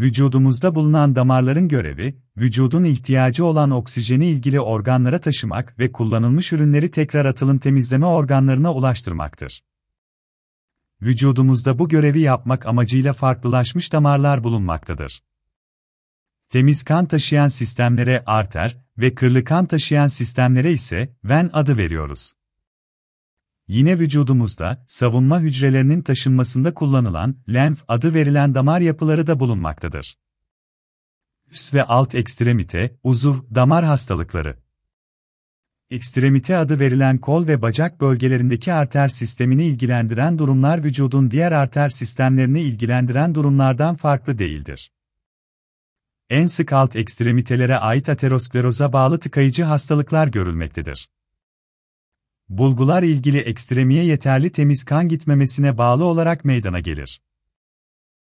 Vücudumuzda bulunan damarların görevi, vücudun ihtiyacı olan oksijeni ilgili organlara taşımak ve kullanılmış ürünleri tekrar atılım temizleme organlarına ulaştırmaktır. Vücudumuzda bu görevi yapmak amacıyla farklılaşmış damarlar bulunmaktadır. Temiz kan taşıyan sistemlere arter ve kırlı kan taşıyan sistemlere ise ven adı veriyoruz. Yine vücudumuzda savunma hücrelerinin taşınmasında kullanılan lenf adı verilen damar yapıları da bulunmaktadır. Üst ve alt ekstremite, uzuv, damar hastalıkları. Ekstremite adı verilen kol ve bacak bölgelerindeki arter sistemini ilgilendiren durumlar vücudun diğer arter sistemlerini ilgilendiren durumlardan farklı değildir. En sık alt ekstremitelere ait ateroskleroza bağlı tıkayıcı hastalıklar görülmektedir. Bulgular ilgili ekstremiye yeterli temiz kan gitmemesine bağlı olarak meydana gelir.